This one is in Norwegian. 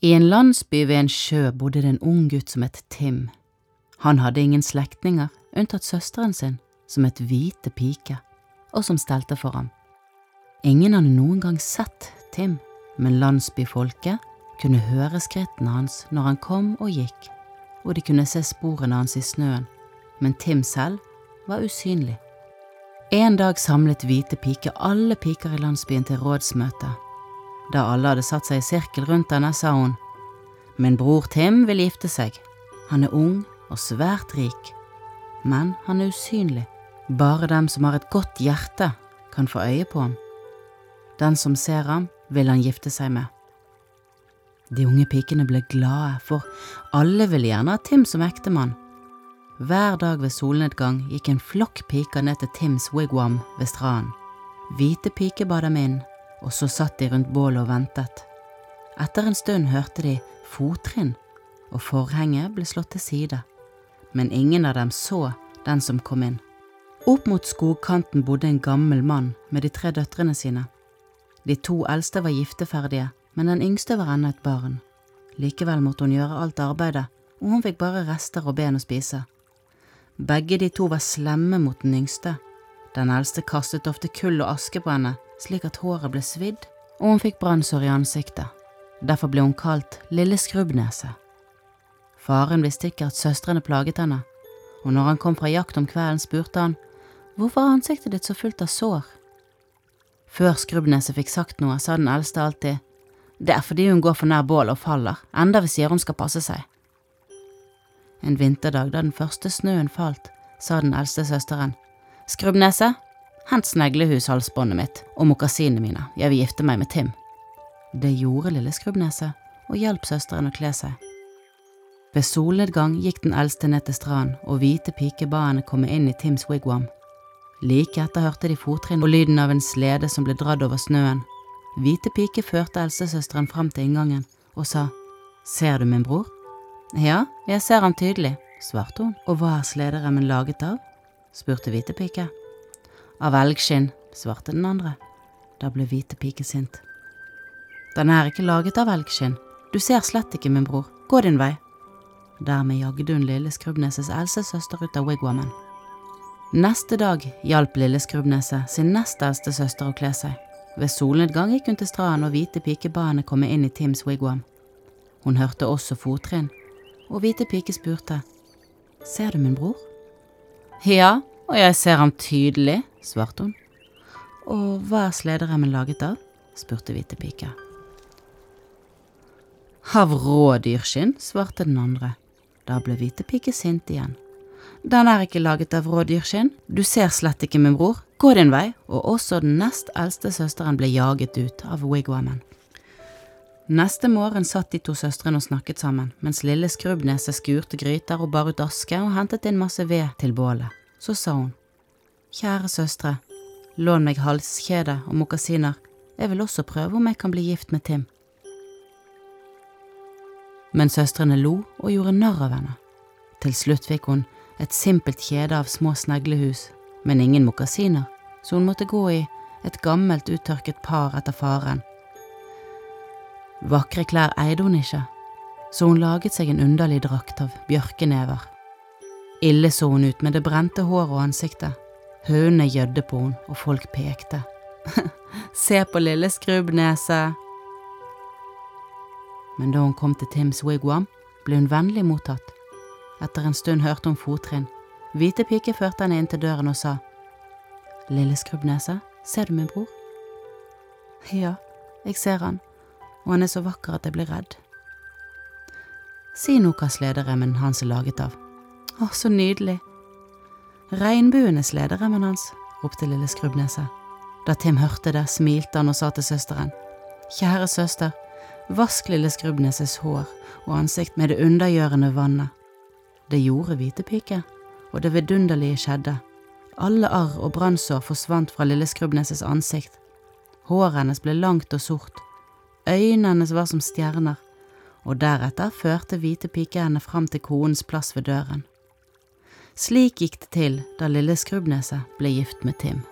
I en landsby ved en sjø bodde det en ung gutt som het Tim. Han hadde ingen slektninger, unntatt søsteren sin, som het Hvite pike, og som stelte for ham. Ingen hadde noen gang sett Tim, men landsbyfolket kunne høre skrittene hans når han kom og gikk, og de kunne se sporene hans i snøen, men Tim selv var usynlig. En dag samlet Hvite pike alle piker i landsbyen til rådsmøte. Da alle hadde satt seg i sirkel rundt henne, sa hun, Min bror Tim vil gifte seg. Han er ung og svært rik, men han er usynlig. Bare dem som har et godt hjerte, kan få øye på ham. Den som ser ham, vil han gifte seg med. De unge pikene ble glade, for alle ville gjerne ha Tim som ektemann. Hver dag ved solnedgang gikk en flokk piker ned til Tims wigwam ved stranden. Hvite piker ba dem inn, og så satt de rundt bålet og ventet. Etter en stund hørte de fottrinn, og forhenget ble slått til side, men ingen av dem så den som kom inn. Opp mot skogkanten bodde en gammel mann med de tre døtrene sine. De to eldste var gifteferdige, men den yngste var ennå et barn. Likevel måtte hun gjøre alt arbeidet, og hun fikk bare rester og ben å spise. Begge de to var slemme mot den yngste. Den eldste kastet ofte kull og aske på henne, slik at håret ble svidd, og hun fikk brannsår i ansiktet. Derfor ble hun kalt Lille Skrubbnese. Faren visste ikke at søstrene plaget henne, og når han kom fra jakt om kvelden, spurte han hvorfor er ansiktet ditt så fullt av sår? Før Skrubbneset fikk sagt noe, sa den eldste alltid det er fordi hun går for nær bålet og faller, enda vi sier hun skal passe seg. En vinterdag da den første snøen falt, sa den eldste søsteren, Skrubbnese, hent sneglehushalsbåndet mitt og mokasinene mine, jeg vil gifte meg med Tim. Det gjorde lille Skrubbneset, og hjalp søsteren å kle seg. Ved solnedgang gikk den eldste ned til stranden, og hvite pike ba henne komme inn i Tims wigwam. Like etter hørte de fottrinn og lyden av en slede som ble dratt over snøen. Hvite pike førte eldstesøsteren fram til inngangen og sa, Ser du min bror? Ja, jeg ser ham tydelig, svarte hun. Og hva er slederemmen laget av? spurte Hvite pike. Av elgskinn, svarte den andre. Da ble Hvite pike sint. Den er ikke laget av elgskinn. Du ser slett ikke min bror. Gå din vei. Dermed jagde hun lille Skrubbneses eldste søster ut av wigwamen. Neste dag hjalp lille Skrubbneset sin nest eldste søster å kle seg. Ved solnedgang gikk hun til stranden, og Hvite pike ba henne komme inn i Tims wigwam. Hun hørte også fottrinn, og Hvite pike spurte, Ser du min bror? Ja, og jeg ser ham tydelig, svarte hun. Og hva er slederemmen laget av? spurte Hvite pike. Av rådyrskinn, svarte den andre. Da ble Hvite pike sint igjen. Den er ikke laget av rådyrskinn, du ser slett ikke min bror, gå din vei, og også den nest eldste søsteren ble jaget ut av wigwamen. Neste morgen satt de to søstrene og snakket sammen, mens lille Skrubbneset skurte gryter og bar ut aske og hentet inn masse ved til bålet. Så sa hun, Kjære søstre, lån meg halskjede og mokasiner, jeg vil også prøve om jeg kan bli gift med Tim. Men søstrene lo og gjorde narr av henne. Til slutt fikk hun et simpelt kjede av små sneglehus, men ingen mokasiner, så hun måtte gå i et gammelt, uttørket par etter faren. Vakre klær eide hun ikke, så hun laget seg en underlig drakt av bjørkenever. Ille så hun ut med det brente håret og ansiktet. Hønene gjødde på henne, og folk pekte. Se på lille skrubbnese! Men da hun kom til Tims wigwam, ble hun vennlig mottatt. Etter en stund hørte hun fottrinn. Hvite pike førte henne inn til døren og sa, Lille Skrubbnese, ser du min bror? Ja, jeg ser han, og han er så vakker at jeg blir redd. Si nå hva slederemmen hans er laget av. Å, så nydelig. Regnbuen er slederemmen hans, ropte lille Skrubbneset. Da Tim hørte det, smilte han og sa til søsteren, Kjære søster, vask lille Skrubbneses hår og ansikt med det undergjørende vannet. Det gjorde Hvitepike, og det vidunderlige skjedde. Alle arr og brannsår forsvant fra lille Skrubbneses ansikt. Håret hennes ble langt og sort. Øynene hennes var som stjerner, og deretter førte Hvitepike henne fram til konens plass ved døren. Slik gikk det til da lille Skrubbneset ble gift med Tim.